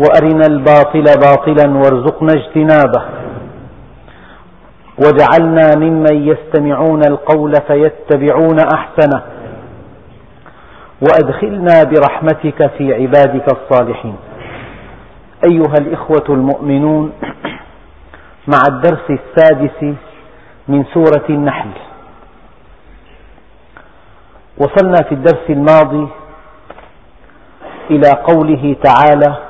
وأرنا الباطل باطلا وارزقنا اجتنابه. واجعلنا ممن يستمعون القول فيتبعون أحسنه. وأدخلنا برحمتك في عبادك الصالحين. أيها الإخوة المؤمنون مع الدرس السادس من سورة النحل. وصلنا في الدرس الماضي إلى قوله تعالى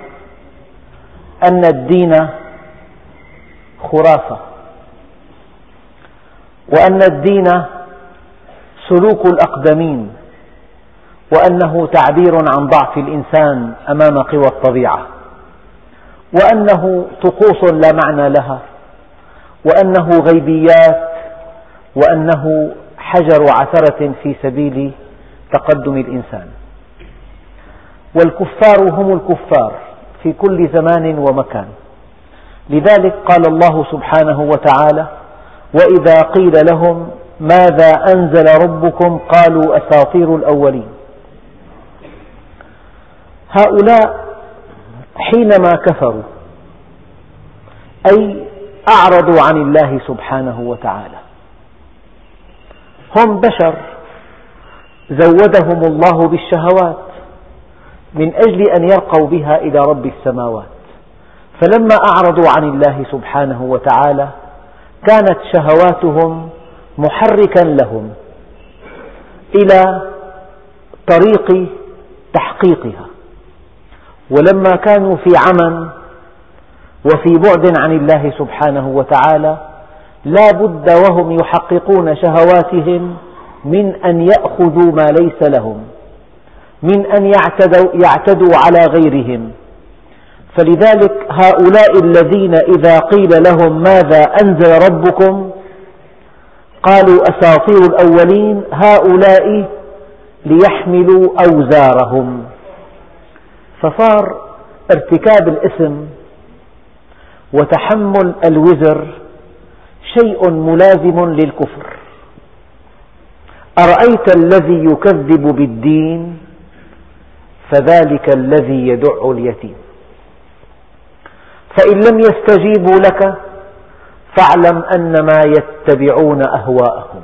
أن الدين خرافة وأن الدين سلوك الأقدمين وأنه تعبير عن ضعف الإنسان أمام قوى الطبيعة وأنه طقوس لا معنى لها وأنه غيبيات وأنه حجر عثرة في سبيل تقدم الإنسان. والكفار هم الكفار. في كل زمان ومكان. لذلك قال الله سبحانه وتعالى وإذا قيل لهم ماذا أنزل ربكم قالوا أساطير الأولين. هؤلاء حينما كفروا أي أعرضوا عن الله سبحانه وتعالى. هم بشر زودهم الله بالشهوات. من أجل أن يرقوا بها إلى رب السماوات. فلما أعرضوا عن الله سبحانه وتعالى كانت شهواتهم محركا لهم إلى طريق تحقيقها. ولما كانوا في عمى وفي بعد عن الله سبحانه وتعالى لا بد وهم يحققون شهواتهم من أن يأخذوا ما ليس لهم. من أن يعتدوا, يعتدوا على غيرهم. فلذلك هؤلاء الذين إذا قيل لهم ماذا أنزل ربكم قالوا أساطير الأولين هؤلاء ليحملوا أوزارهم. فصار ارتكاب الإثم وتحمل الوزر شيء ملازم للكفر. أرأيت الذي يكذب بالدين؟ فذلك الذي يدع اليتيم. فإن لم يستجيبوا لك فاعلم أنما يتبعون أهواءهم.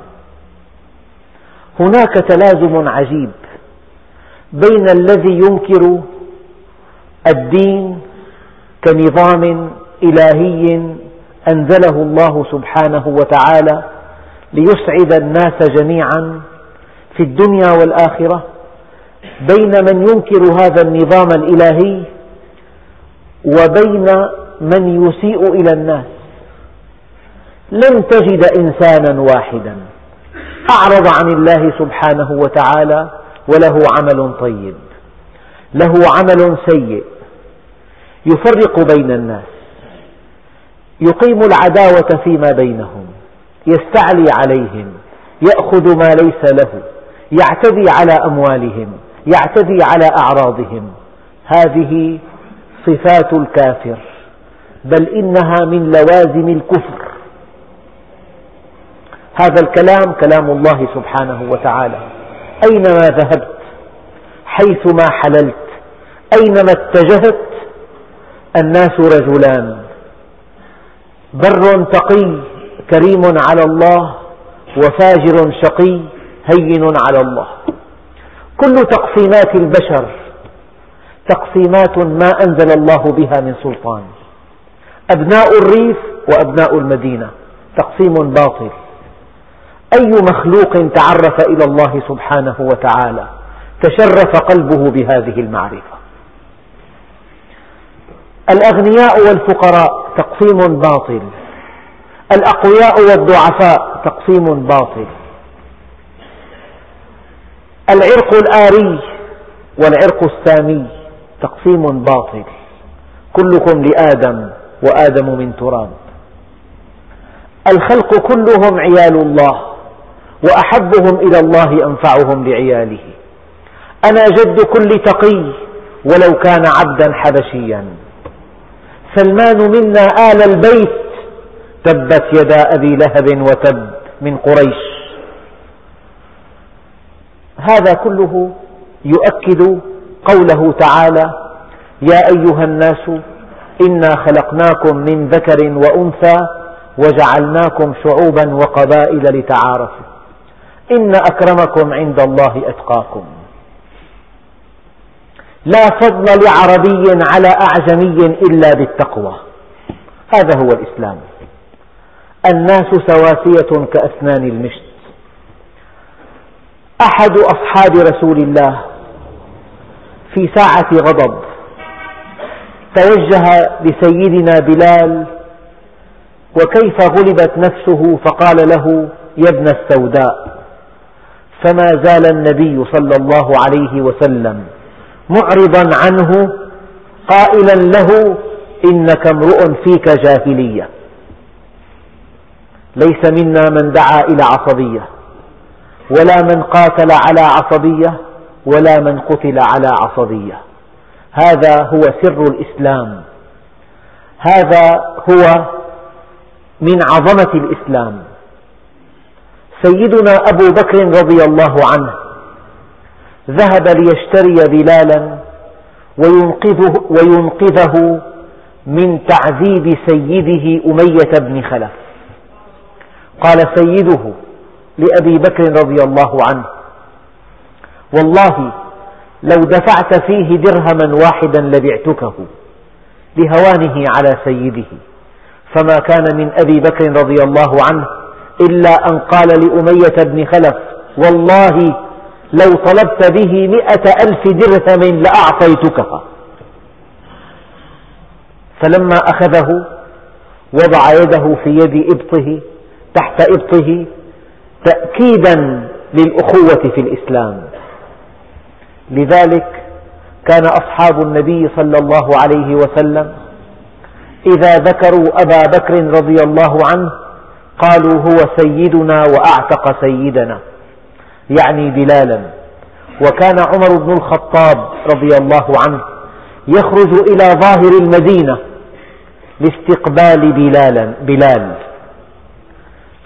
هناك تلازم عجيب بين الذي ينكر الدين كنظام إلهي أنزله الله سبحانه وتعالى ليسعد الناس جميعا في الدنيا والآخرة بين من ينكر هذا النظام الإلهي وبين من يسيء إلى الناس. لن تجد إنسانا واحدا أعرض عن الله سبحانه وتعالى وله عمل طيب له عمل سيء يفرق بين الناس يقيم العداوة فيما بينهم يستعلي عليهم يأخذ ما ليس له يعتدي على أموالهم. يعتدي على أعراضهم. هذه صفات الكافر بل إنها من لوازم الكفر. هذا الكلام كلام الله سبحانه وتعالى. أينما ذهبت حيثما حللت أينما اتجهت الناس رجلان. بر تقي كريم على الله وفاجر شقي هين على الله. كل تقسيمات البشر تقسيمات ما أنزل الله بها من سلطان. أبناء الريف وأبناء المدينة. تقسيم باطل. أي مخلوق تعرف إلى الله سبحانه وتعالى؟ تشرف قلبه بهذه المعرفة. الأغنياء والفقراء تقسيم باطل. الأقوياء والضعفاء تقسيم باطل. العرق الآري والعرق السامي تقسيم باطل. كلكم لآدم وآدم من تراب. الخلق كلهم عيال الله وأحبهم إلى الله أنفعهم لعياله. أنا جد كل تقي ولو كان عبدا حبشيا. سلمان منا آل البيت تبت يدا أبي لهب وتب من قريش. هذا كله يؤكد قوله تعالى يا أيها الناس إنا خلقناكم من ذكر وأنثى وجعلناكم شعوبا وقبائل لتعارفوا. إن أكرمكم عند الله أتقاكم. لا فضل لعربي على أعجمي إلا بالتقوى. هذا هو الإسلام. الناس سواسية كأسنان المشط. أحد أصحاب رسول الله في ساعة غضب. توجه لسيدنا بلال وكيف غلبت نفسه؟ فقال له يا ابن السوداء فما زال النبي صلى الله عليه وسلم معرضا عنه قائلا له إنك امرؤ فيك جاهلية ليس منا من دعا إلى عصبية. ولا من قاتل على عصبية ولا من قتل على عصبية. هذا هو سر الإسلام. هذا هو من عظمة الإسلام. سيدنا أبو بكر رضي الله عنه ذهب ليشتري بلالا وينقذه, وينقذه من تعذيب سيده أمية بن خلف. قال سيده لأبي بكر رضي الله عنه. والله لو دفعت فيه درهما واحدا لبعتكه لهوانه على سيده. فما كان من أبي بكر رضي الله عنه إلا أن قال لأمية بن خلف والله لو طلبت به مئة ألف درهم لأعطيتكها فلما أخذه وضع يده في يد إبطه تحت إبطه تأكيدا للأخوة في الإسلام. لذلك كان أصحاب النبي صلى الله عليه وسلم إذا ذكروا أبا بكر رضي الله عنه قالوا هو سيدنا وأعتق سيدنا يعني بلالا. وكان عمر بن الخطاب رضي الله عنه يخرج إلى ظاهر المدينة لاستقبال بلالا بلال.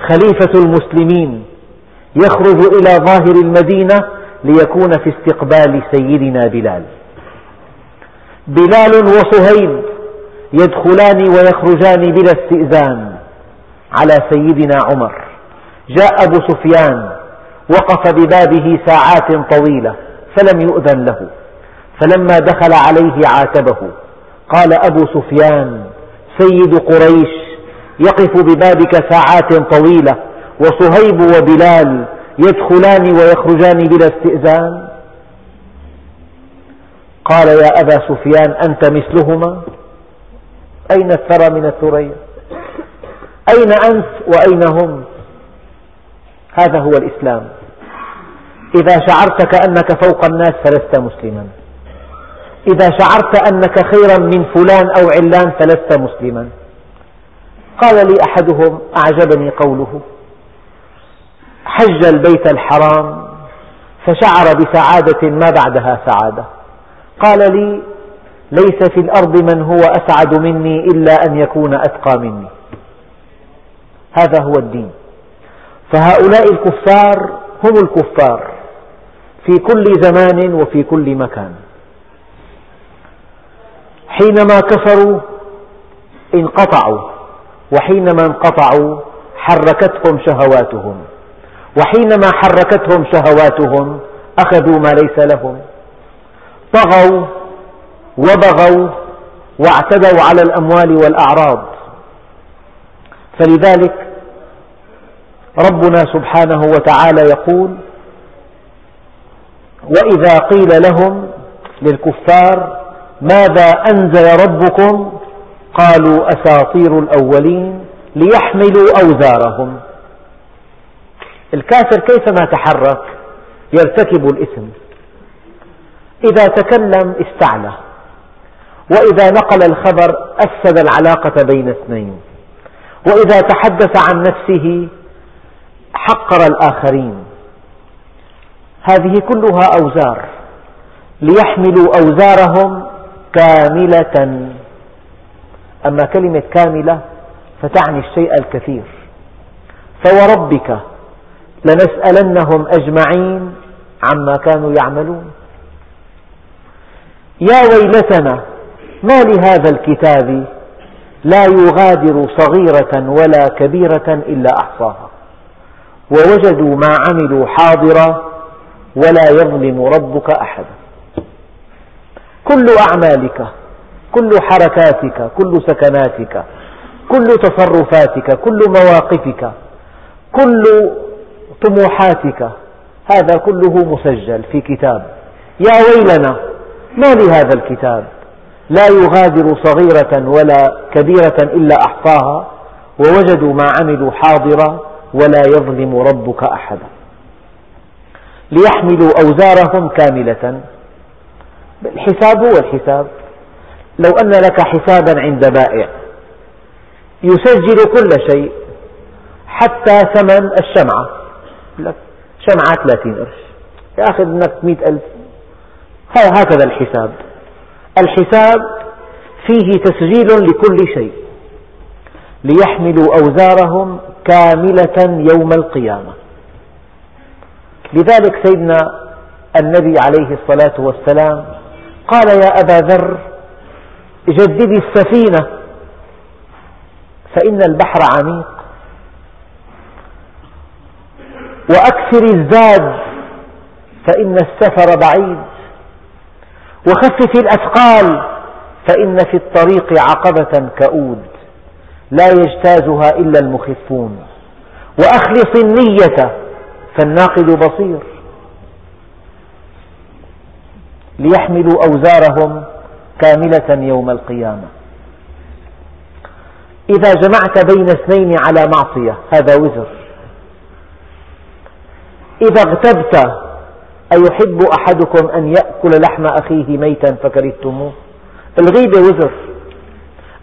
خليفة المسلمين يخرج إلى ظاهر المدينة ليكون في استقبال سيدنا بلال. بلال وصهيب يدخلان ويخرجان بلا استئذان على سيدنا عمر. جاء أبو سفيان وقف ببابه ساعات طويلة فلم يؤذن له. فلما دخل عليه عاتبه قال أبو سفيان سيد قريش يقف ببابك ساعات طويلة وصهيب وبلال يدخلان ويخرجان بلا استئذان. قال يا أبا سفيان أنت مثلهما؟ أين الثرى من الثريا؟ أين أنت وأين هم؟ هذا هو الإسلام. إذا شعرت كأنك فوق الناس فلست مسلما. إذا شعرت أنك خيرا من فلان أو علان فلست مسلما. قال لي أحدهم أعجبني قوله حج البيت الحرام فشعر بسعادة ما بعدها سعادة. قال لي ليس في الأرض من هو أسعد مني إلا أن يكون أتقى مني. هذا هو الدين. فهؤلاء الكفار هم الكفار في كل زمان وفي كل مكان. حينما كفروا انقطعوا. وحينما انقطعوا حركتهم شهواتهم. وحينما حركتهم شهواتهم أخذوا ما ليس لهم. طغوا وبغوا واعتدوا على الأموال والأعراض. فلذلك ربنا سبحانه وتعالى يقول وإذا قيل لهم للكفار ماذا أنزل ربكم قالوا أساطير الأولين ليحملوا أوزارهم. الكافر كيفما تحرك؟ يرتكب الإثم. إذا تكلم استعلى. وإذا نقل الخبر أفسد العلاقة بين اثنين. وإذا تحدث عن نفسه حقر الآخرين. هذه كلها أوزار ليحملوا أوزارهم كاملة. أما كلمة كاملة فتعني الشيء الكثير. فوربك لنسألنهم أجمعين عما كانوا يعملون. يا ويلتنا ما لهذا الكتاب لا يغادر صغيرة ولا كبيرة إلا أحصاها. ووجدوا ما عملوا حاضرا ولا يظلم ربك أحدا كل أعمالك كل حركاتك كل سكناتك كل تصرفاتك كل مواقفك كل طموحاتك هذا كله مسجل في كتاب. يا ويلنا ما لهذا الكتاب؟ لا يغادر صغيرة ولا كبيرة إلا أحصاها ووجدوا ما عملوا حاضرا ولا يظلم ربك أحدا. ليحملوا أوزارهم كاملة. الحساب هو الحساب. لو أن لك حسابا عند بائع. يسجل كل شيء حتى ثمن الشمعة. لك شمعة 30 قرش. يأخذ منك مئة ألف. هكذا الحساب. الحساب فيه تسجيل لكل شيء. ليحملوا أوزارهم كاملة يوم القيامة. لذلك سيدنا النبي عليه الصلاة والسلام قال يا أبا ذر جددي السفينة. فإن البحر عميق. وأكثر الزاد. فإن السفر بعيد. وخفف الأثقال. فإن في الطريق عقبة كؤود. لا يجتازها إلا المخفون. وأخلص النية. فالناقد بصير. ليحملوا أوزارهم. كاملة يوم القيامة. إذا جمعت بين اثنين على معصية هذا وزر. إذا اغتبت أيحب أحدكم أن يأكل لحم أخيه ميتا فكرهتموه؟ الغيبة وزر.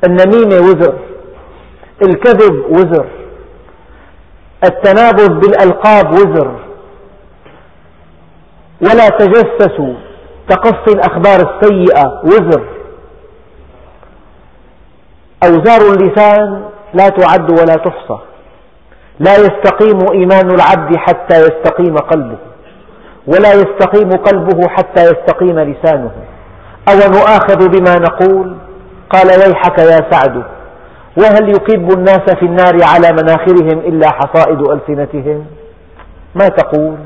النميمة وزر. الكذب وزر. التنابذ بالألقاب وزر. ولا تجسسوا. تقصي الأخبار السيئة وزر. أوزار اللسان لا تعد ولا تحصى. لا يستقيم إيمان العبد حتى يستقيم قلبه ولا يستقيم قلبه حتى يستقيم لسانه. أو نؤاخذ بما نقول؟ قال ويحك يا سعد وهل يكب الناس في النار على مناخرهم إلا حصائد ألسنتهم؟ ما تقول؟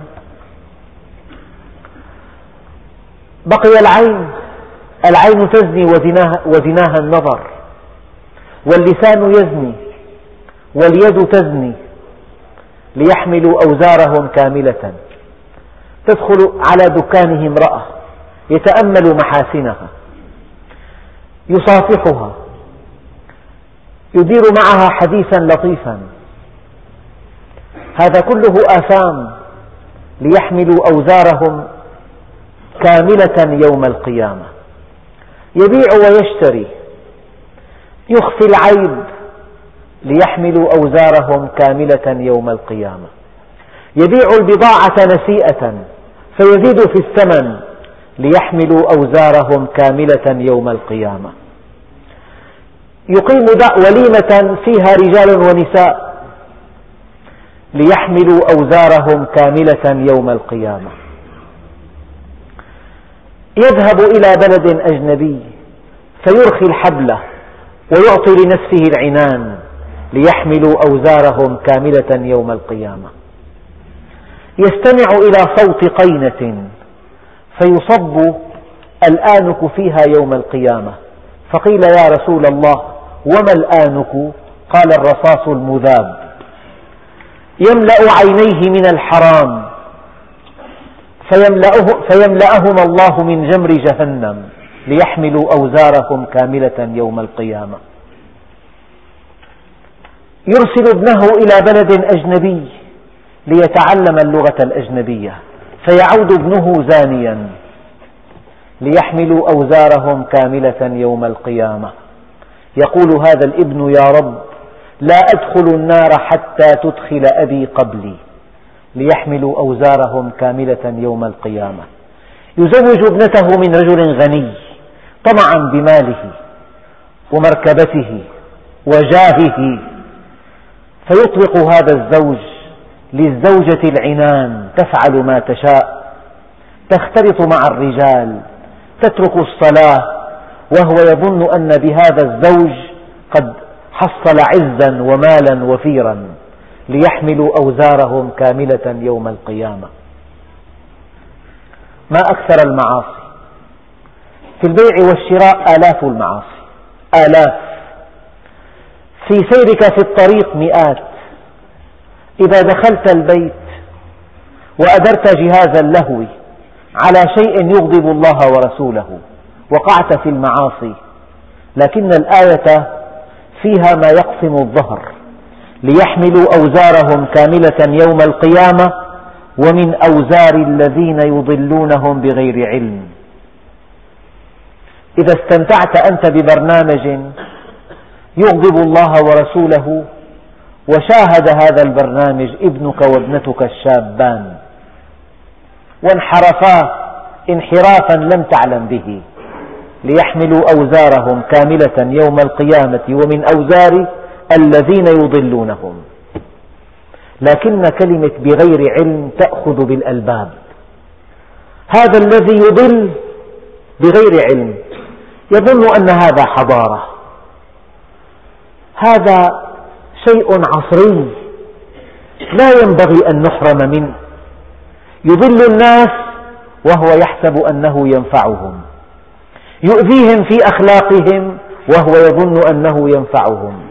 بقي العين العين تزني وزناها, وزناها النظر. واللسان يزني واليد تزني ليحملوا أوزارهم كاملة. تدخل على دكانه امرأة يتأمل محاسنها يصافحها يدير معها حديثا لطيفا. هذا كله آثام ليحملوا أوزارهم كاملة يوم القيامة. يبيع ويشتري. يخفي العيب ليحملوا أوزارهم كاملة يوم القيامة. يبيع البضاعة نسيئة فيزيد في الثمن ليحملوا أوزارهم كاملة يوم القيامة. يقيم وليمة فيها رجال ونساء ليحملوا أوزارهم كاملة يوم القيامة. يذهب إلى بلد أجنبي فيرخي الحبل ويعطي لنفسه العنان ليحملوا أوزارهم كاملة يوم القيامة. يستمع إلى صوت قينة فيصب الآنك فيها يوم القيامة. فقيل يا رسول الله وما الآنك؟ قال الرصاص المذاب. يملأ عينيه من الحرام فيملأه فيملأهما الله من جمر جهنم ليحملوا أوزارهم كاملة يوم القيامة. يرسل ابنه إلى بلد أجنبي ليتعلم اللغة الأجنبية. فيعود ابنه زانيا ليحملوا أوزارهم كاملة يوم القيامة. يقول هذا الابن يا رب لا أدخل النار حتى تدخل أبي قبلي. ليحملوا أوزارهم كاملة يوم القيامة. يزوج ابنته من رجل غني طمعا بماله ومركبته وجاهه. فيطلق هذا الزوج للزوجة العنان تفعل ما تشاء. تختلط مع الرجال تترك الصلاة وهو يظن أن بهذا الزوج قد حصل عزا ومالا وفيرا. ليحملوا أوزارهم كاملة يوم القيامة. ما أكثر المعاصي؟ في البيع والشراء آلاف المعاصي. آلاف. في سيرك في الطريق مئات. إذا دخلت البيت وأدرت جهاز اللهو على شيء يغضب الله ورسوله وقعت في المعاصي لكن الآية فيها ما يقسم الظهر. ليحملوا أوزارهم كاملة يوم القيامة ومن أوزار الذين يضلونهم بغير علم. إذا استمتعت أنت ببرنامج يغضب الله ورسوله وشاهد هذا البرنامج ابنك وابنتك الشابان وانحرفا انحرافا لم تعلم به ليحملوا أوزارهم كاملة يوم القيامة ومن أوزار الذين يضلونهم. لكن كلمة بغير علم تأخذ بالألباب. هذا الذي يضل بغير علم يظن أن هذا حضارة. هذا شيء عصري لا ينبغي أن نحرم منه. يضل الناس وهو يحسب أنه ينفعهم. يؤذيهم في أخلاقهم وهو يظن أنه ينفعهم.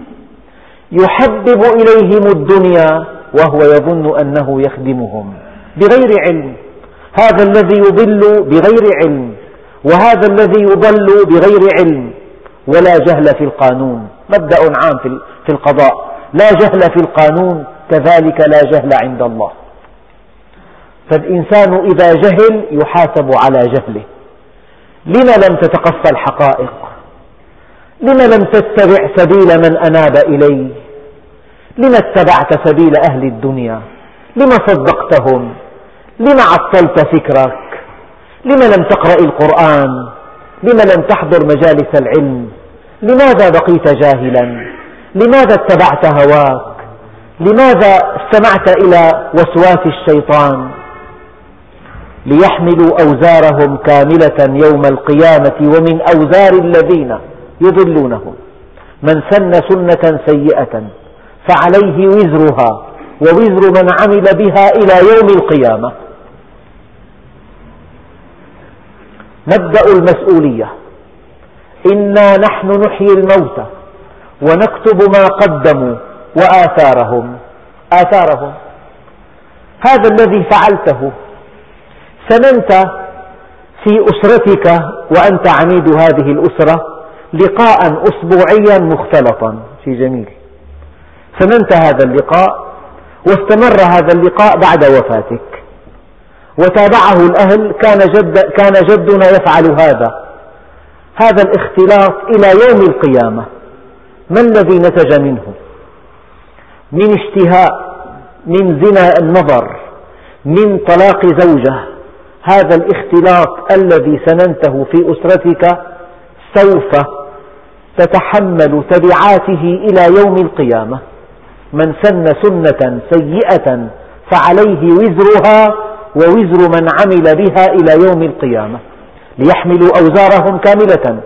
يحبب إليهم الدنيا وهو يظن أنه يخدمهم بغير علم. هذا الذي يضل بغير علم وهذا الذي يضل بغير علم. ولا جهل في القانون. مبدأ عام في القضاء. لا جهل في القانون كذلك لا جهل عند الله. فالإنسان إذا جهل يحاسب على جهله. لم لم تتقصى الحقائق لم لم تتبع سبيل من أناب إلي لم اتبعت سبيل أهل الدنيا؟ لم صدقتهم؟ لم عطلت فكرك؟ لم لم تقرأ القرآن؟ لم لم تحضر مجالس العلم؟ لماذا بقيت جاهلا؟ لماذا اتبعت هواك؟ لماذا استمعت إلى وسواس الشيطان؟ ليحملوا أوزارهم كاملة يوم القيامة ومن أوزار الذين يضلونهم. من سن سنة سيئة فعليه وزرها ووزر من عمل بها إلى يوم القيامة. مبدأ المسؤولية. إنا نحن نحيي الموتى ونكتب ما قدموا وآثارهم. آثارهم. هذا الذي فعلته. سننت في أسرتك وأنت عميد هذه الأسرة لقاء أسبوعيا مختلطا. شيء جميل. سننت هذا اللقاء واستمر هذا اللقاء بعد وفاتك. وتابعه الأهل كان, جد كان جدنا يفعل هذا. هذا الاختلاط إلى يوم القيامة. ما الذي نتج منه؟ من اشتهاء من زنا النظر من طلاق زوجة. هذا الاختلاط الذي سننته في أسرتك سوف تتحمل تبعاته إلى يوم القيامة. من سن سنة سيئة فعليه وزرها ووزر من عمل بها إلى يوم القيامة ليحملوا أوزارهم كاملة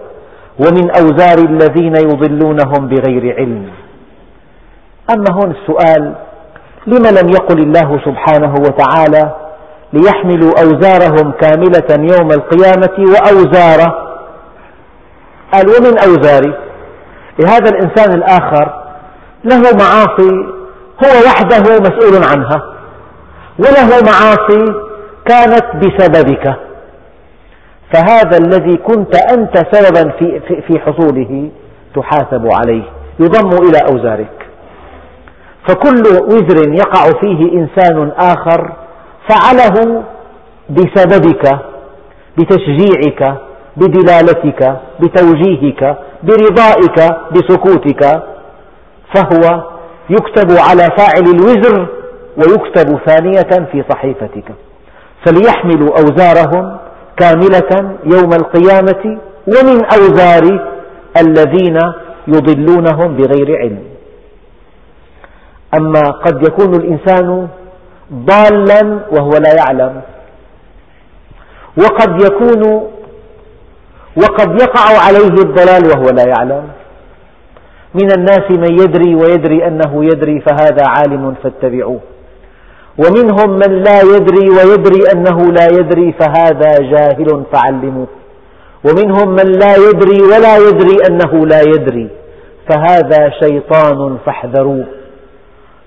ومن أوزار الذين يضلونهم بغير علم. أما هون السؤال لم لم يقل الله سبحانه وتعالى ليحملوا أوزارهم كاملة يوم القيامة وأوزار قال ومن أوزاري. هذا الإنسان الآخر له معاصي هو وحده مسؤول عنها. وله معاصي كانت بسببك. فهذا الذي كنت أنت سببا في حصوله تحاسب عليه يضم إلى أوزارك. فكل وزر يقع فيه إنسان آخر فعله بسببك بتشجيعك بدلالتك بتوجيهك برضائك بسكوتك فهو يكتب على فاعل الوزر ويكتب ثانية في صحيفتك. فليحملوا أوزارهم كاملة يوم القيامة ومن أوزار الذين يضلونهم بغير علم. أما قد يكون الإنسان ضالا وهو لا يعلم. وقد يكون وقد يقع عليه الضلال وهو لا يعلم. من الناس من يدري ويدري أنه يدري فهذا عالم فاتبعوه. ومنهم من لا يدري ويدري أنه لا يدري فهذا جاهل فعلموه. ومنهم من لا يدري ولا يدري أنه لا يدري فهذا شيطان فاحذروه.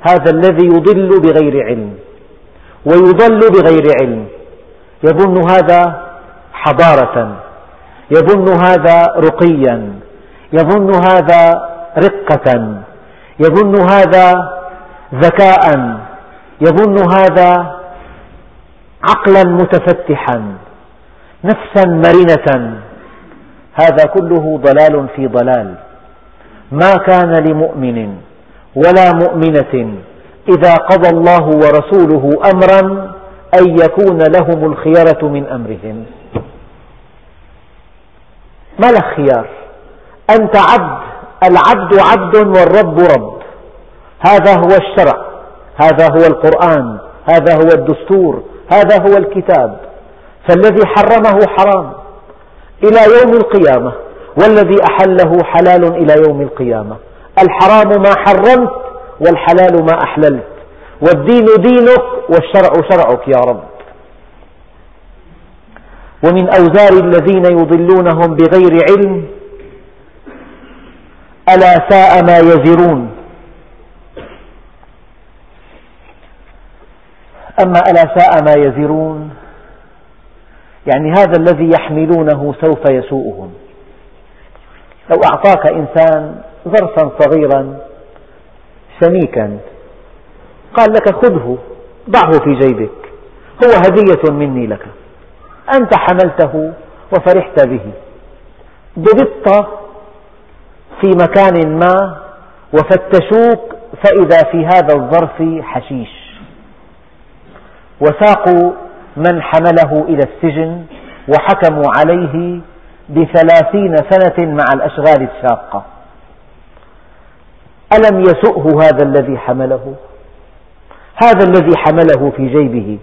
هذا الذي يضل بغير علم ويضل بغير علم. يظن هذا حضارة يظن هذا رقيا يظن هذا رقة. يظن هذا ذكاء. يظن هذا عقلا متفتحا. نفسا مرنة هذا كله ضلال في ضلال. ما كان لمؤمن ولا مؤمنة إذا قضى الله ورسوله أمرا أن يكون لهم الخيرة من أمرهم. ما لك خيار أنت عبد العبد عبد والرب رب. هذا هو الشرع. هذا هو القرآن. هذا هو الدستور. هذا هو الكتاب. فالذي حرمه حرام إلى يوم القيامة والذي أحله حلال إلى يوم القيامة. الحرام ما حرمت والحلال ما أحللت. والدين دينك والشرع شرعك يا رب. ومن أوزار الذين يضلونهم بغير علم ألا ساء ما يزرون. أما ألا ساء ما يزرون يعني هذا الذي يحملونه سوف يسوءهم. لو أعطاك إنسان ظرفا صغيرا سميكا قال لك خذه ضعه في جيبك هو هدية مني لك. أنت حملته وفرحت به. ضبطت في مكان ما وفتشوك فإذا في هذا الظرف حشيش. وساقوا من حمله إلى السجن وحكموا عليه بثلاثين سنة مع الأشغال الشاقة. ألم يسؤه هذا الذي حمله؟ هذا الذي حمله في جيبه.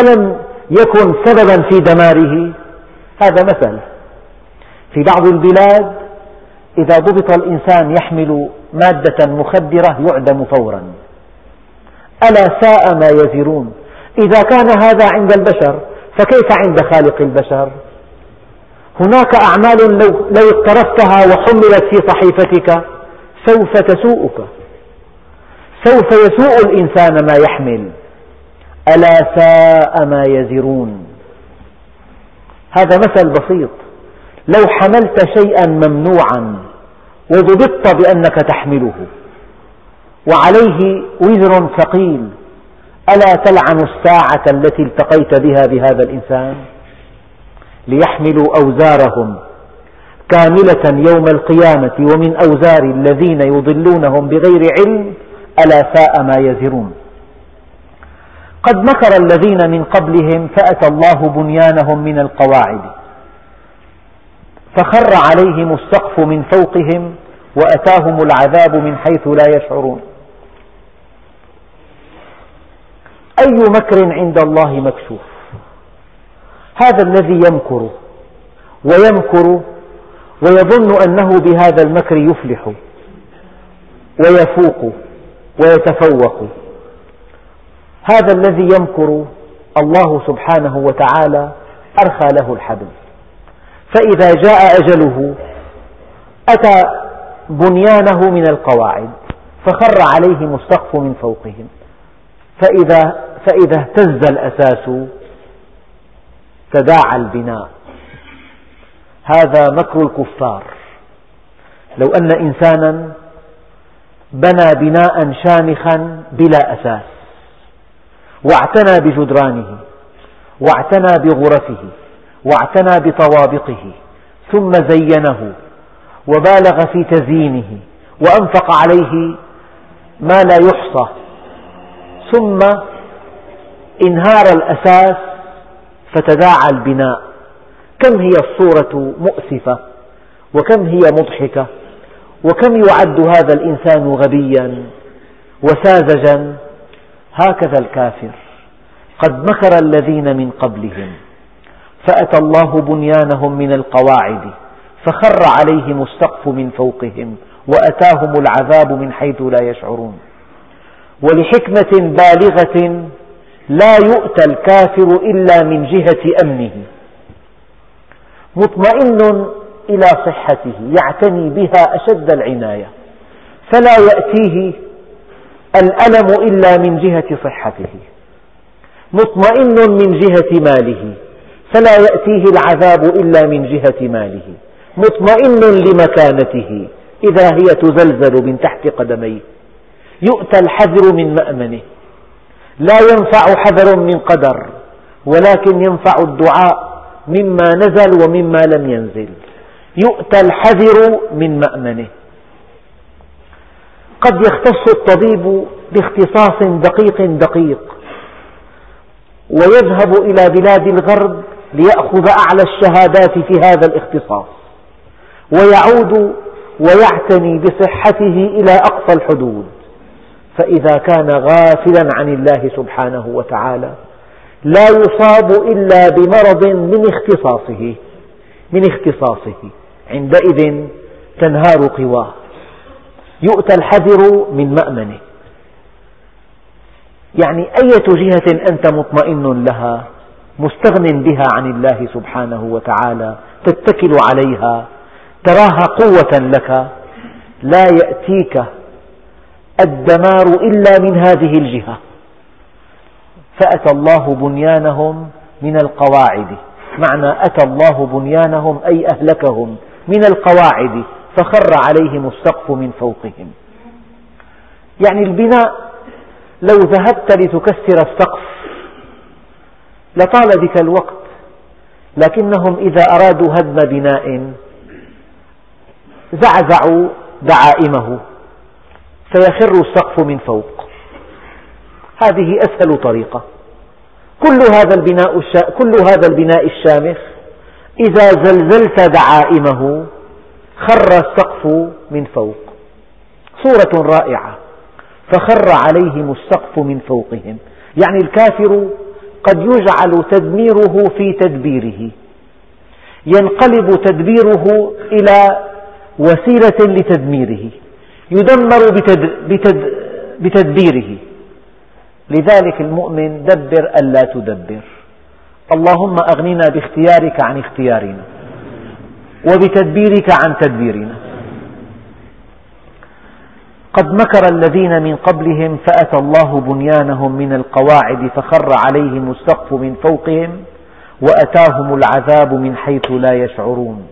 ألم يكن سببا في دماره؟ هذا مثل. في بعض البلاد إذا ضبط الإنسان يحمل مادة مخدرة يعدم فورا. ألا ساء ما يزرون. إذا كان هذا عند البشر فكيف عند خالق البشر؟ هناك أعمال لو, اقترفتها وحملت في صحيفتك سوف تسوءك. سوف يسوء الإنسان ما يحمل. ألا ساء ما يزرون. هذا مثل بسيط. لو حملت شيئا ممنوعا وضبطت بأنك تحمله. وعليه وزر ثقيل. ألا تلعن الساعة التي التقيت بها بهذا الإنسان؟ ليحملوا أوزارهم كاملة يوم القيامة ومن أوزار الذين يضلونهم بغير علم ألا ساء ما يزرون. قد مكر الذين من قبلهم فأتى الله بنيانهم من القواعد. فخر عليهم السقف من فوقهم وأتاهم العذاب من حيث لا يشعرون. أي مكر عند الله مكشوف هذا الذي يمكر ويمكر ويظن أنه بهذا المكر يفلح ويفوق ويتفوق. هذا الذي يمكر الله سبحانه وتعالى أرخى له الحبل. فإذا جاء أجله أتى بنيانه من القواعد فخر عليهم السقف من فوقهم. فإذا, فإذا اهتز الأساس تداعى البناء. هذا مكر الكفار. لو أن إنسانا بنى بناء شامخا بلا أساس واعتنى بجدرانه واعتنى بغرفه واعتنى بطوابقه ثم زينه وبالغ في تزيينه وأنفق عليه ما لا يحصى. ثم انهار الأساس فتداعى البناء. كم هي الصورة مؤسفة وكم هي مضحكة وكم يعد هذا الإنسان غبيا وساذجا. هكذا الكافر قد مكر الذين من قبلهم. فأتى الله بنيانهم من القواعد فخر عليهم السقف من فوقهم وأتاهم العذاب من حيث لا يشعرون. ولحكمة بالغة لا يؤتى الكافر إلا من جهة أمنه. مطمئن إلى صحته يعتني بها أشد العناية. فلا يأتيه الألم إلا من جهة صحته. مطمئن من جهة ماله. فلا يأتيه العذاب إلا من جهة ماله مطمئن لمكانته إذا هي تزلزل من تحت قدميه. يؤتى الحذر من مأمنه. لا ينفع حذر من قدر ولكن ينفع الدعاء مما نزل ومما لم ينزل. يؤتى الحذر من مأمنه. قد يختص الطبيب باختصاص دقيق دقيق ويذهب إلى بلاد الغرب ليأخذ أعلى الشهادات في هذا الاختصاص ويعود ويعتني بصحته إلى أقصى الحدود. فإذا كان غافلا عن الله سبحانه وتعالى لا يصاب إلا بمرض من اختصاصه من اختصاصه. عندئذ تنهار قواه. يؤتى الحذر من مأمنه. يعني أية جهة أنت مطمئن لها؟ مستغن بها عن الله سبحانه وتعالى تتكل عليها تراها قوة لك لا يأتيك الدمار إلا من هذه الجهة. فأتى الله بنيانهم من القواعد. معنى أتى الله بنيانهم أي أهلكهم من القواعد فخر عليهم السقف من فوقهم. يعني البناء لو ذهبت لتكسر السقف لطال بك الوقت لكنهم إذا أرادوا هدم بناء زعزعوا دعائمه فيخر السقف من فوق. هذه أسهل طريقة. كل هذا البناء كل هذا البناء الشامخ إذا زلزلت دعائمه خر السقف من فوق. صورة رائعة. فخر عليهم السقف من فوقهم. يعني الكافر قد يجعل تدميره في تدبيره. ينقلب تدبيره إلى وسيلة لتدميره. يدمر بتدبيره. لذلك المؤمن دبر ألا تدبر. اللهم أغننا باختيارك عن اختيارنا وبتدبيرك عن تدبيرنا. قد مكر الذين من قبلهم فأتى الله بنيانهم من القواعد فخر عليهم السقف من فوقهم وأتاهم العذاب من حيث لا يشعرون.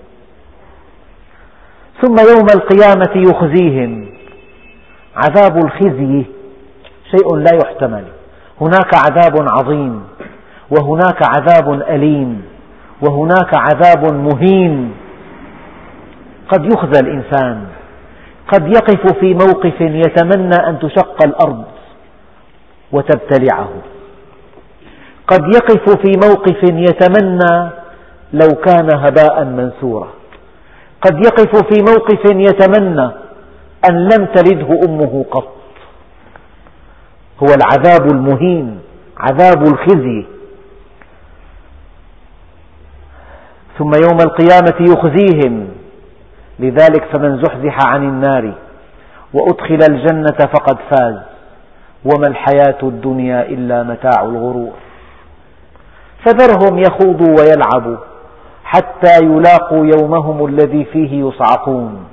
ثم يوم القيامة يخزيهم. عذاب الخزي شيء لا يحتمل. هناك عذاب عظيم وهناك عذاب أليم وهناك عذاب مهين. قد يخزى الإنسان. قد يقف في موقف يتمنى أن تشق الأرض وتبتلعه. قد يقف في موقف يتمنى لو كان هباء منثورا. قد يقف في موقف يتمنى أن لم تلده أمه قط. هو العذاب المهين عذاب الخزي. ثم يوم القيامة يخزيهم. لذلك فمن زحزح عن النار وأدخل الجنة فقد فاز. وما الحياة الدنيا إلا متاع الغرور. فذرهم يخوضوا ويلعبوا حتى يلاقوا يومهم الذي فيه يصعقون.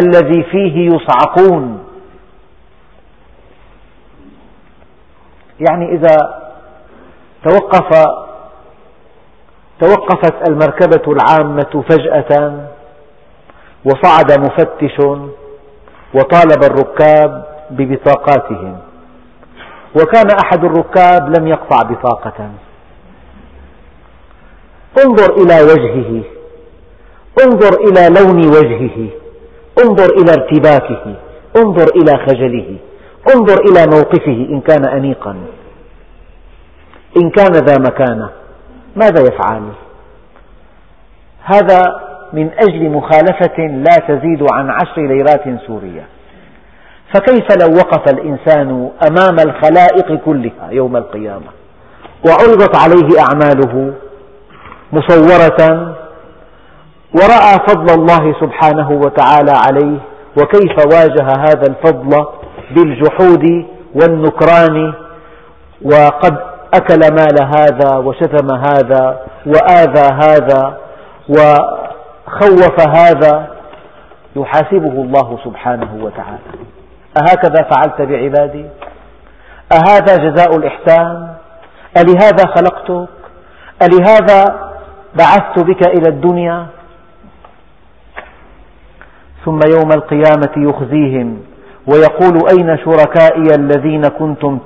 الذي فيه يصعقون. يعني إذا توقف توقفت المركبة العامة فجأة وصعد مفتش وطالب الركاب ببطاقاتهم. وكان أحد الركاب لم يقطع بطاقة. انظر إلى وجهه. انظر إلى لون وجهه. انظر إلى ارتباكه. انظر إلى خجله. انظر إلى موقفه إن كان أنيقا. إن كان ذا مكانة ماذا يفعل؟ هذا من أجل مخالفة لا تزيد عن عشر ليرات سورية. فكيف لو وقف الإنسان أمام الخلائق كلها يوم القيامة؟ وعرضت عليه أعماله مصورة ورأى فضل الله سبحانه وتعالى عليه وكيف واجه هذا الفضل بالجحود والنكران وقد أكل مال هذا وشتم هذا وآذى هذا وخوف هذا يحاسبه الله سبحانه وتعالى. أهكذا فعلت بعبادي؟ أهذا جزاء الإحسان؟ ألهذا خلقتك؟ ألهذا بعثت بك إلى الدنيا؟ ثم يوم القيامة يخزيهم ويقول أين شركائي الذين كنتم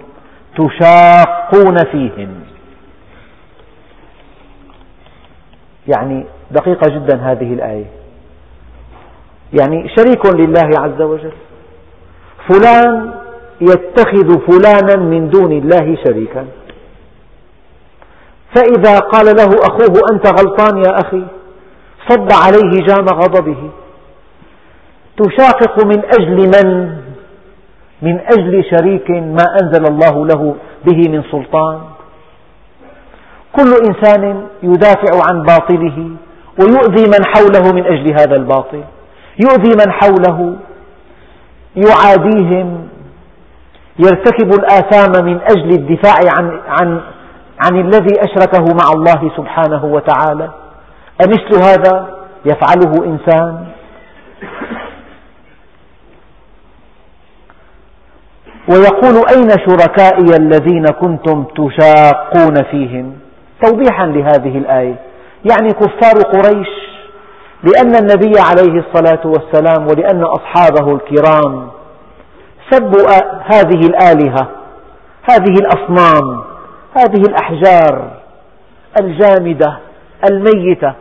تشاقون فيهم؟ يعني دقيقة جدا هذه الآية. يعني شريك لله عز وجل. فلان يتخذ فلانا من دون الله شريكا. فإذا قال له أخوه أنت غلطان يا أخي صب عليه جام غضبه. تشاقق من أجل من؟ من أجل شريك ما أنزل الله له به من سلطان. كل إنسان يدافع عن باطله. ويؤذي من حوله من أجل هذا الباطل. يؤذي من حوله يعاديهم يرتكب الآثام من أجل الدفاع عن, عن, عن الذي أشركه مع الله سبحانه وتعالى. أمثل هذا يفعله إنسان. ويقول أين شركائي الذين كنتم تشاقون فيهم؟ توضيحا لهذه الآية. يعني كفار قريش لأن النبي عليه الصلاة والسلام ولأن أصحابه الكرام سبوا هذه الآلهة هذه الأصنام هذه الأحجار الجامدة الميتة.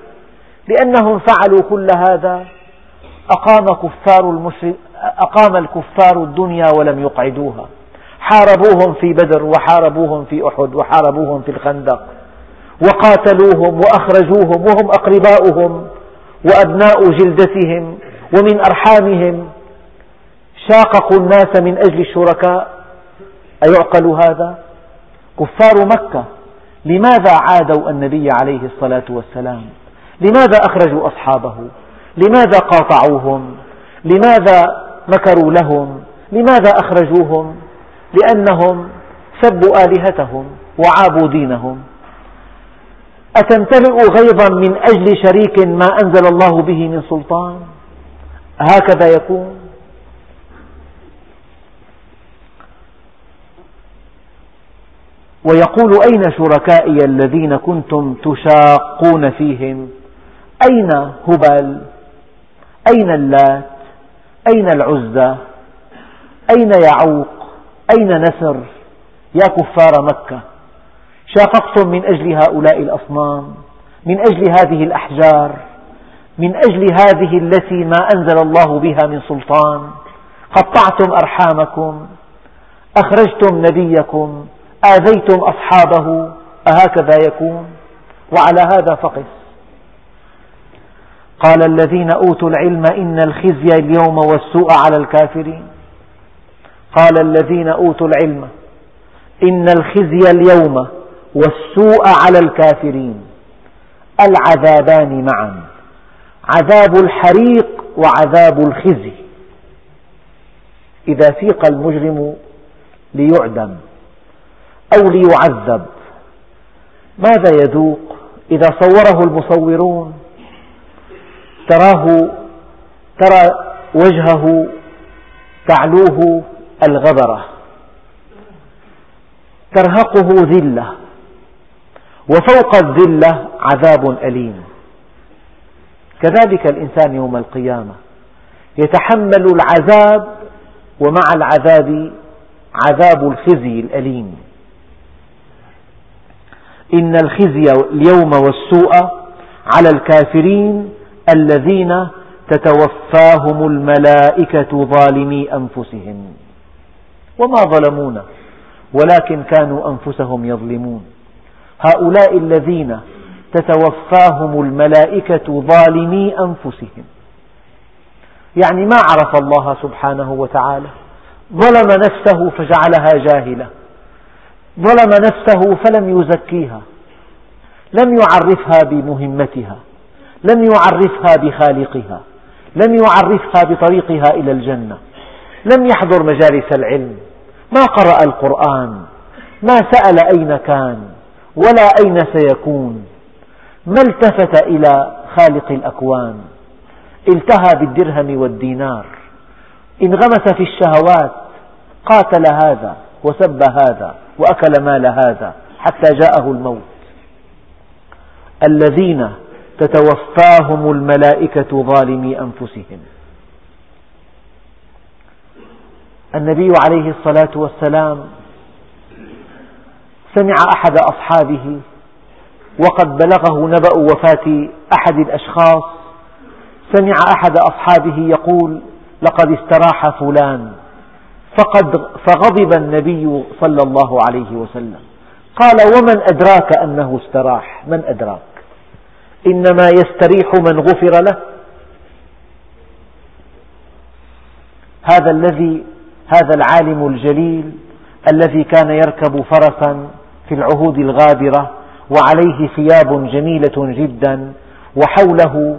لأنهم فعلوا كل هذا أقام كفار أقام الكفار الدنيا ولم يقعدوها. حاربوهم في بدر وحاربوهم في أحد وحاربوهم في الخندق. وقاتلوهم وأخرجوهم وهم أقرباؤهم وأبناء جلدتهم ومن أرحامهم شاققوا الناس من أجل الشركاء أيعقل هذا؟ كفار مكة لماذا عادوا النبي عليه الصلاة والسلام؟ لماذا أخرجوا أصحابه؟ لماذا قاطعوهم؟ لماذا مكروا لهم؟ لماذا أخرجوهم؟ لأنهم سبوا آلهتهم وعابوا دينهم أتمتلئ غيظا من أجل شريك ما أنزل الله به من سلطان؟ هكذا يكون. ويقول أين شركائي الذين كنتم تشاقون فيهم؟ أين هبل أين اللات؟ أين العزى؟ أين يعوق؟ أين نسر؟ يا كفار مكة! شاققتم من أجل هؤلاء الأصنام من أجل هذه الأحجار من أجل هذه التي ما أنزل الله بها من سلطان. قطعتم أرحامكم أخرجتم نبيكم آذيتم أصحابه أهكذا يكون. وعلى هذا فقس. قال الذين أوتوا العلم إن الخزي اليوم والسوء على الكافرين. قال الذين أوتوا العلم إن الخزي اليوم والسوء على الكافرين. العذابان معا. عذاب الحريق وعذاب الخزي. إذا سيق المجرم ليعدم أو ليعذب. ماذا يذوق إذا صوره المصورون؟ تراه ترى وجهه تعلوه الغبرة. ترهقه ذلة. وفوق الذلة عذاب أليم. كذلك الإنسان يوم القيامة يتحمل العذاب ومع العذاب عذاب الخزي الأليم. إن الخزي اليوم والسوء على الكافرين الذين تتوفاهم الملائكة ظالمي أنفسهم. وما ظلمونا ولكن كانوا أنفسهم يظلمون. هؤلاء الذين تتوفاهم الملائكة ظالمي أنفسهم. يعني ما عرف الله سبحانه وتعالى. ظلم نفسه فجعلها جاهلة. ظلم نفسه فلم يزكيها. لم يعرفها بمهمتها. لم يعرفها بخالقها. لم يعرفها بطريقها إلى الجنة. لم يحضر مجالس العلم. ما قرأ القرآن. ما سأل أين كان. ولا أين سيكون؟ ما التفت إلى خالق الأكوان؟ التهى بالدرهم والدينار. انغمس في الشهوات قاتل هذا وسب هذا وأكل مال هذا حتى جاءه الموت. الذين تتوفاهم الملائكة ظالمي أنفسهم. النبي عليه الصلاة والسلام سمع أحد أصحابه وقد بلغه نبأ وفاة أحد الأشخاص سمع أحد أصحابه يقول لقد استراح فلان فقد فغضب النبي صلى الله عليه وسلم. قال ومن أدراك أنه استراح؟ من أدراك؟ إنما يستريح من غفر له. هذا الذي هذا العالم الجليل الذي كان يركب فرسا في العهود الغابرة وعليه ثياب جميلة جدا وحوله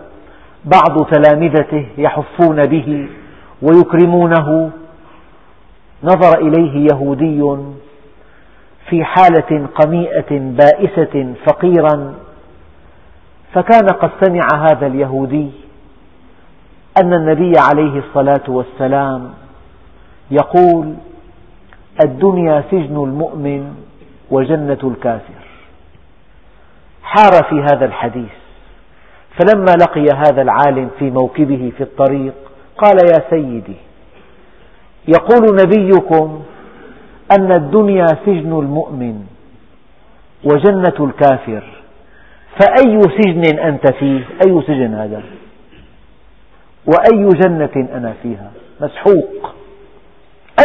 بعض تلامذته يحفون به ويكرمونه. نظر إليه يهودي في حالة قميئة بائسة فقيرا فكان قد سمع هذا اليهودي أن النبي عليه الصلاة والسلام يقول الدنيا سجن المؤمن وجنة الكافر. حار في هذا الحديث. فلما لقي هذا العالم في موكبه في الطريق قال يا سيدي يقول نبيكم أن الدنيا سجن المؤمن وجنة الكافر. فأي سجن أنت فيه؟ أي سجن هذا؟ وأي جنة أنا فيها؟ مسحوق.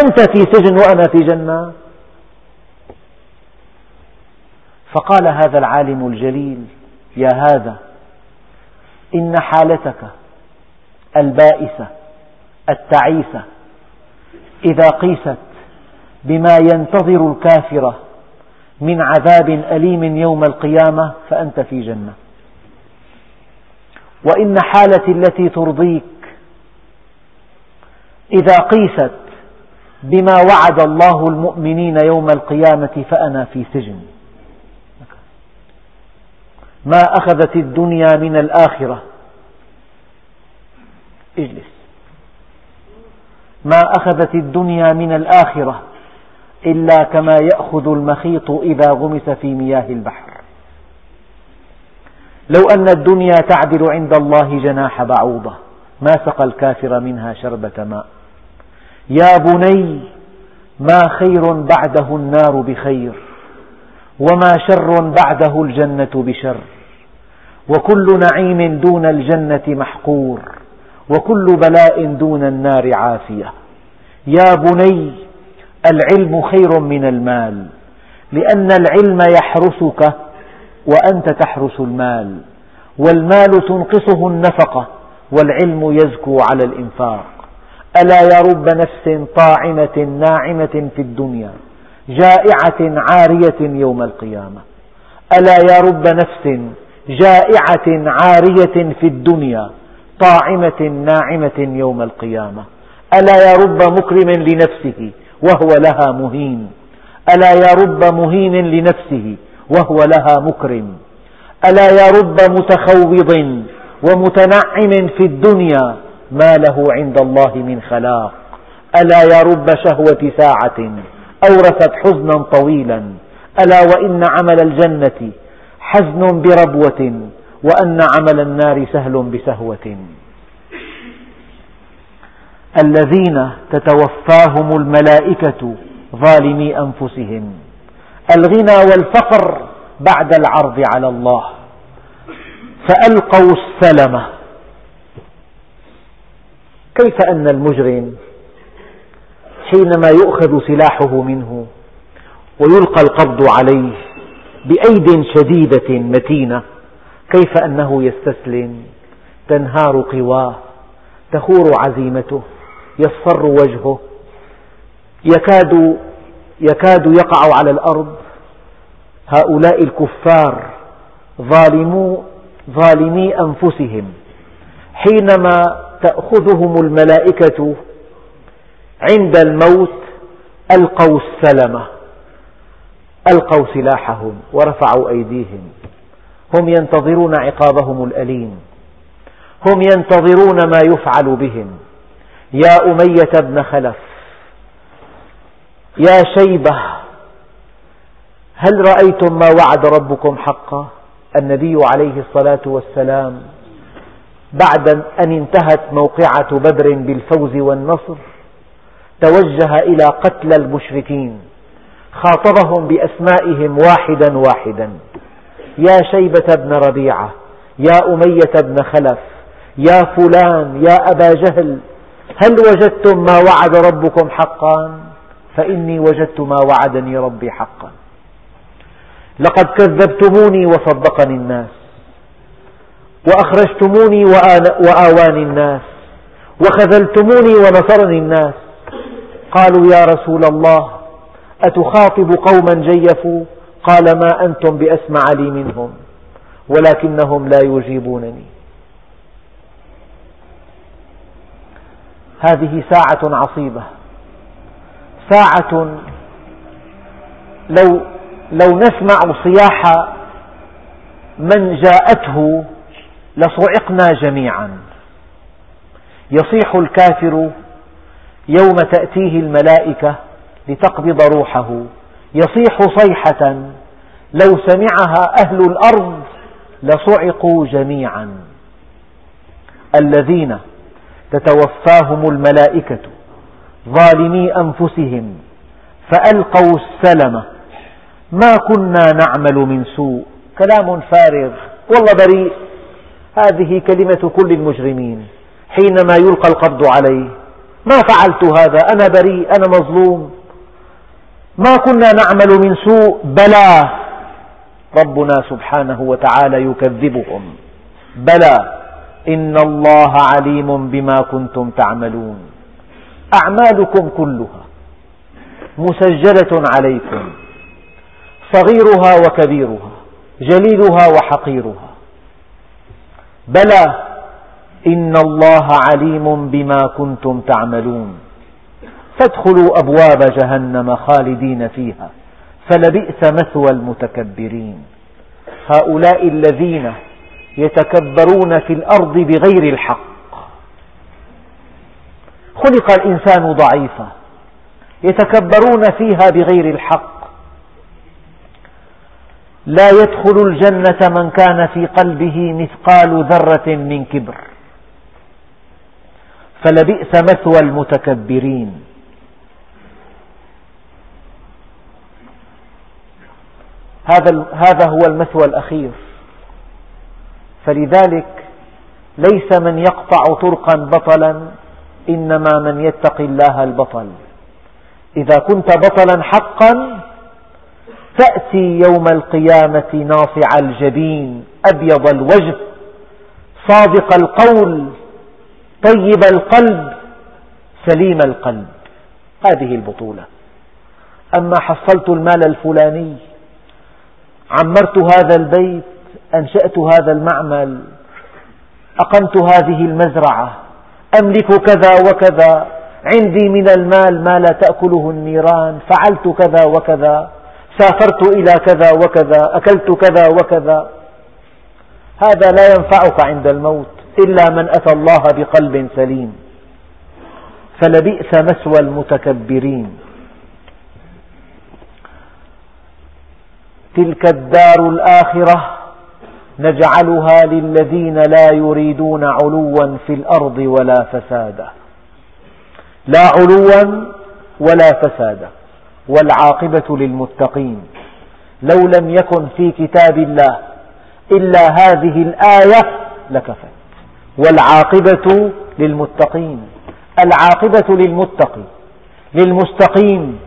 أنت في سجن وأنا في جنة؟ فقال هذا العالم الجليل يا هذا إن حالتك البائسة التعيسة إذا قيست بما ينتظر الكافر من عذاب أليم يوم القيامة فأنت في جنة. وإن حالتي التي ترضيك إذا قيست بما وعد الله المؤمنين يوم القيامة فأنا في سجن. ما أخذت الدنيا من الآخرة. اجلس. ما أخذت الدنيا من الآخرة إلا كما يأخذ المخيط إذا غمس في مياه البحر. لو أن الدنيا تعدل عند الله جناح بعوضة ما سقى الكافر منها شربة ماء. يا بني ما خير بعده النار بخير؟ وما شر بعده الجنة بشر. وكل نعيم دون الجنة محقور. وكل بلاء دون النار عافية. يا بني العلم خير من المال. لأن العلم يحرسك وأنت تحرس المال. والمال تنقصه النفقة والعلم يزكو على الإنفاق. ألا يا رب نفس طاعمة ناعمة في الدنيا؟ جائعة عارية يوم القيامة. ألا يا رب نفس جائعة عارية في الدنيا طاعمة ناعمة يوم القيامة. ألا يا رب مكرم لنفسه وهو لها مهين. ألا يا رب مهين لنفسه وهو لها مكرم. ألا يا رب متخوض ومتنعم في الدنيا ما له عند الله من خلاق. ألا يا رب شهوة ساعة أورثت حزنا طويلا. ألا وإن عمل الجنة حزن بربوة وأن عمل النار سهل بسهوة. الذين تتوفاهم الملائكة ظالمي أنفسهم. الغنى والفقر بعد العرض على الله. فألقوا السلمة كيف أن المجرم حينما يؤخذ سلاحه منه ويلقى القبض عليه بأيد شديدة متينة كيف أنه يستسلم؟ تنهار قواه تخور عزيمته يصفر وجهه يكاد يكاد يقع على الأرض. هؤلاء الكفار ظالمو ظالمي أنفسهم. حينما تأخذهم الملائكة عند الموت ألقوا السلمة ألقوا سلاحهم ورفعوا أيديهم. هم ينتظرون عقابهم الأليم. هم ينتظرون ما يفعل بهم. يا أمية بن خلف يا شيبة هل رأيتم ما وعد ربكم حقا؟ النبي عليه الصلاة والسلام بعد أن انتهت موقعة بدر بالفوز والنصر توجه إلى قتل المشركين. خاطبهم بأسمائهم واحدا واحدا. يا شيبة بن ربيعة يا أمية بن خلف يا فلان يا أبا جهل هل وجدتم ما وعد ربكم حقا؟ فإني وجدت ما وعدني ربي حقا. لقد كذبتموني وصدقني الناس. وأخرجتموني وآواني الناس. وخذلتموني ونصرني الناس. قالوا يا رسول الله أتخاطب قوما جيفوا؟ قال ما أنتم بأسمع لي منهم ولكنهم لا يجيبونني. هذه ساعة عصيبة. ساعة لو لو نسمع صياح من جاءته لصعقنا جميعا. يصيح الكافر يوم تأتيه الملائكة لتقبض روحه يصيح صيحة لو سمعها أهل الأرض لصعقوا جميعا. الذين تتوفاهم الملائكة ظالمي أنفسهم فألقوا السلم ما كنا نعمل من سوء. كلام فارغ والله بريء. هذه كلمة كل المجرمين حينما يلقى القبض عليه. ما فعلت هذا؟ أنا بريء أنا مظلوم. ما كنا نعمل من سوء؟ بلى. ربنا سبحانه وتعالى يكذبهم. بلى. إن الله عليم بما كنتم تعملون. أعمالكم كلها مسجلة عليكم. صغيرها وكبيرها جليلها وحقيرها. بلى. إن الله عليم بما كنتم تعملون. فادخلوا أبواب جهنم خالدين فيها فلبئس مثوى المتكبرين. هؤلاء الذين يتكبرون في الأرض بغير الحق. خلق الإنسان ضعيفا يتكبرون فيها بغير الحق. لا يدخل الجنة من كان في قلبه مثقال ذرة من كبر. فلبئس مثوى المتكبرين. هذا هذا هو المثوى الأخير. فلذلك ليس من يقطع طرقا بطلا إنما من يتقي الله البطل. إذا كنت بطلا حقا تأتي يوم القيامة ناصع الجبين أبيض الوجه صادق القول طيب القلب سليم القلب. هذه البطولة. أما حصلت المال الفلاني عمرت هذا البيت أنشأت هذا المعمل أقمت هذه المزرعة أملك كذا وكذا عندي من المال ما لا تأكله النيران فعلت كذا وكذا سافرت إلى كذا وكذا أكلت كذا وكذا. هذا لا ينفعك عند الموت. إلا من أتى الله بقلب سليم. فلبئس مثوى المتكبرين. تلك الدار الآخرة نجعلها للذين لا يريدون علوا في الأرض ولا فسادا. لا علوا ولا فسادا. والعاقبة للمتقين. لو لم يكن في كتاب الله إلا هذه الآية لكفت. والعاقبة للمتقين. العاقبة للمتقي للمستقيم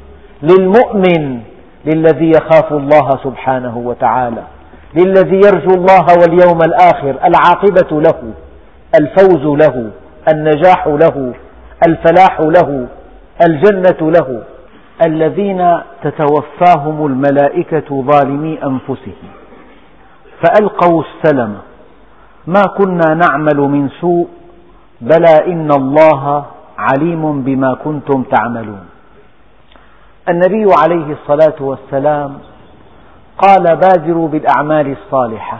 للمؤمن للذي يخاف الله سبحانه وتعالى للذي يرجو الله واليوم الآخر. العاقبة له الفوز له النجاح له الفلاح له الجنة له. الذين تتوفاهم الملائكة ظالمي أنفسهم فألقوا السلم ما كنا نعمل من سوء بلى إن الله عليم بما كنتم تعملون. النبي عليه الصلاة والسلام قال بادروا بالأعمال الصالحة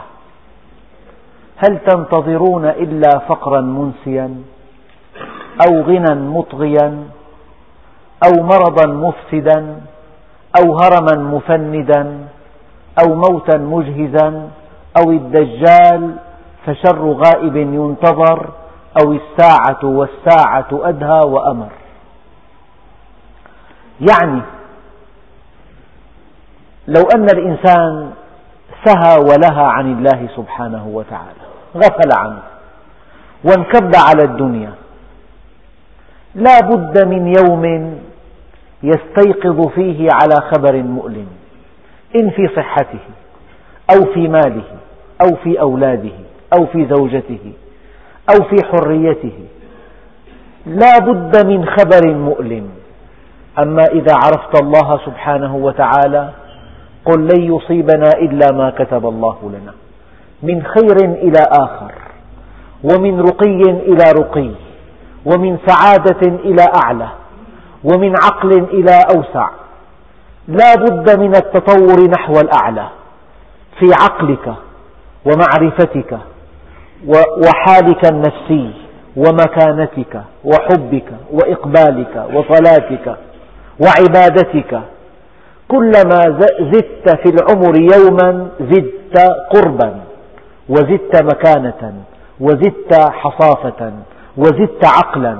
هل تنتظرون إلا فقرا منسيا أو غنى مطغيا أو مرضا مفسدا أو هرما مفندا أو موتا مجهزا أو الدجال فشر غائب ينتظر أو الساعة والساعة أدهى وأمر. يعني لو أن الإنسان سهى ولهى عن الله سبحانه وتعالى غفل عنه وانكب على الدنيا لا بد من يوم يستيقظ فيه على خبر مؤلم إن في صحته أو في ماله أو في أولاده. أو في زوجته أو في حريته. لا بد من خبر مؤلم. أما إذا عرفت الله سبحانه وتعالى قل لن يصيبنا إلا ما كتب الله لنا. من خير إلى آخر ومن رقي إلى رقي ومن سعادة إلى أعلى ومن عقل إلى أوسع. لا بد من التطور نحو الأعلى في عقلك ومعرفتك وحالك النفسي ومكانتك وحبك وإقبالك وصلاتك وعبادتك. كلما زدت في العمر يوما زدت قربا وزدت مكانة وزدت حصافة وزدت عقلا.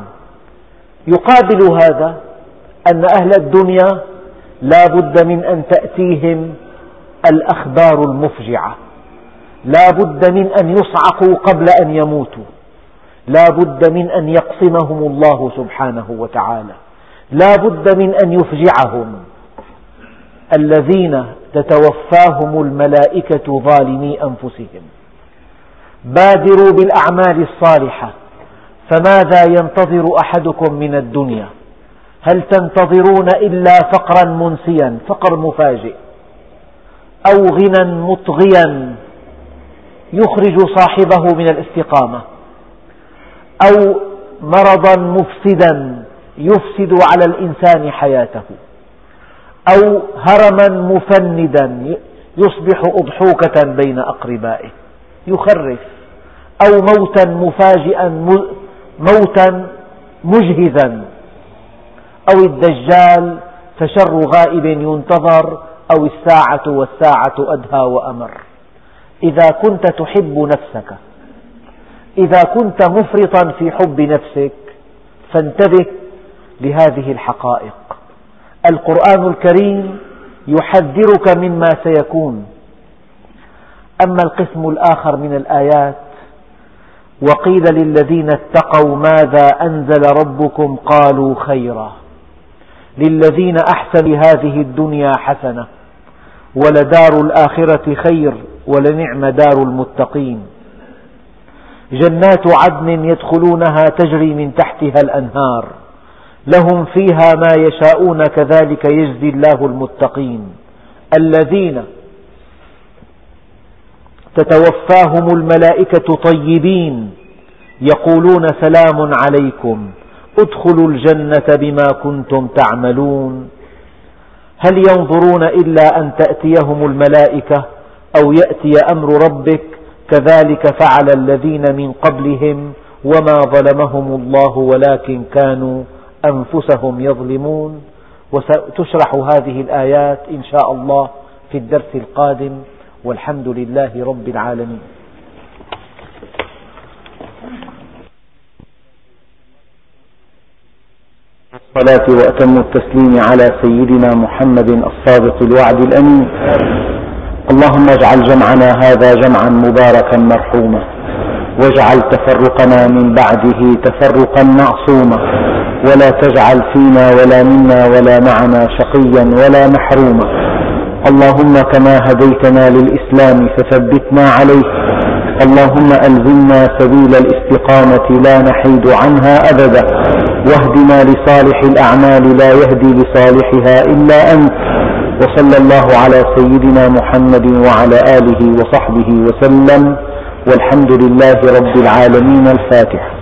يقابل هذا أن أهل الدنيا لا بد من أن تأتيهم الأخبار المفجعة. لا بد من أن يصعقوا قبل أن يموتوا. لا بد من أن يقسمهم الله سبحانه وتعالى. لا بد من أن يفجعهم الذين تتوفاهم الملائكة ظالمي أنفسهم. بادروا بالأعمال الصالحة. فماذا ينتظر أحدكم من الدنيا؟ هل تنتظرون إلا فقرا منسيا فقر مفاجئ أو غنى مطغيا؟ يخرج صاحبه من الاستقامة. أو مرضا مفسدا يفسد على الإنسان حياته. أو هرما مفندا يصبح أضحوكة بين أقربائه. يخرف. أو موتا مفاجئا موتا مجهزا أو الدجال فشر غائب ينتظر. أو الساعة والساعة أدهى وأمر. إذا كنت تحب نفسك. إذا كنت مفرطا في حب نفسك فانتبه لهذه الحقائق. القرآن الكريم يحذرك مما سيكون. أما القسم الآخر من الآيات وقيل للذين اتقوا ماذا أنزل ربكم قالوا خيرا. للذين أحسنوا هذه الدنيا حسنة ولدار الآخرة خير. ولنعم دار المتقين. جنات عدن يدخلونها تجري من تحتها الأنهار. لهم فيها ما يشاءون كذلك يجزي الله المتقين. الذين تتوفاهم الملائكة طيبين يقولون سلام عليكم. ادخلوا الجنة بما كنتم تعملون. هل ينظرون إلا أن تأتيهم الملائكة؟ أو يأتي أمر ربك كذلك فعل الذين من قبلهم وما ظلمهم الله ولكن كانوا أنفسهم يظلمون. وستشرح هذه الآيات إن شاء الله في الدرس القادم. والحمد لله رب العالمين. الصلاة وأتم التسليم على سيدنا محمد الصادق الوعد الأمين. اللهم اجعل جمعنا هذا جمعا مباركا مرحوما واجعل تفرقنا من بعده تفرقا معصوما ولا تجعل فينا ولا منا ولا معنا شقيا ولا محروما. اللهم كما هديتنا للإسلام فثبتنا عليه اللهم ألزمنا سبيل الاستقامة لا نحيد عنها أبدا واهدنا لصالح الأعمال لا يهدي لصالحها إلا أنت. وصلى الله على سيدنا محمد وعلى آله وصحبه وسلم والحمد لله رب العالمين الفاتحة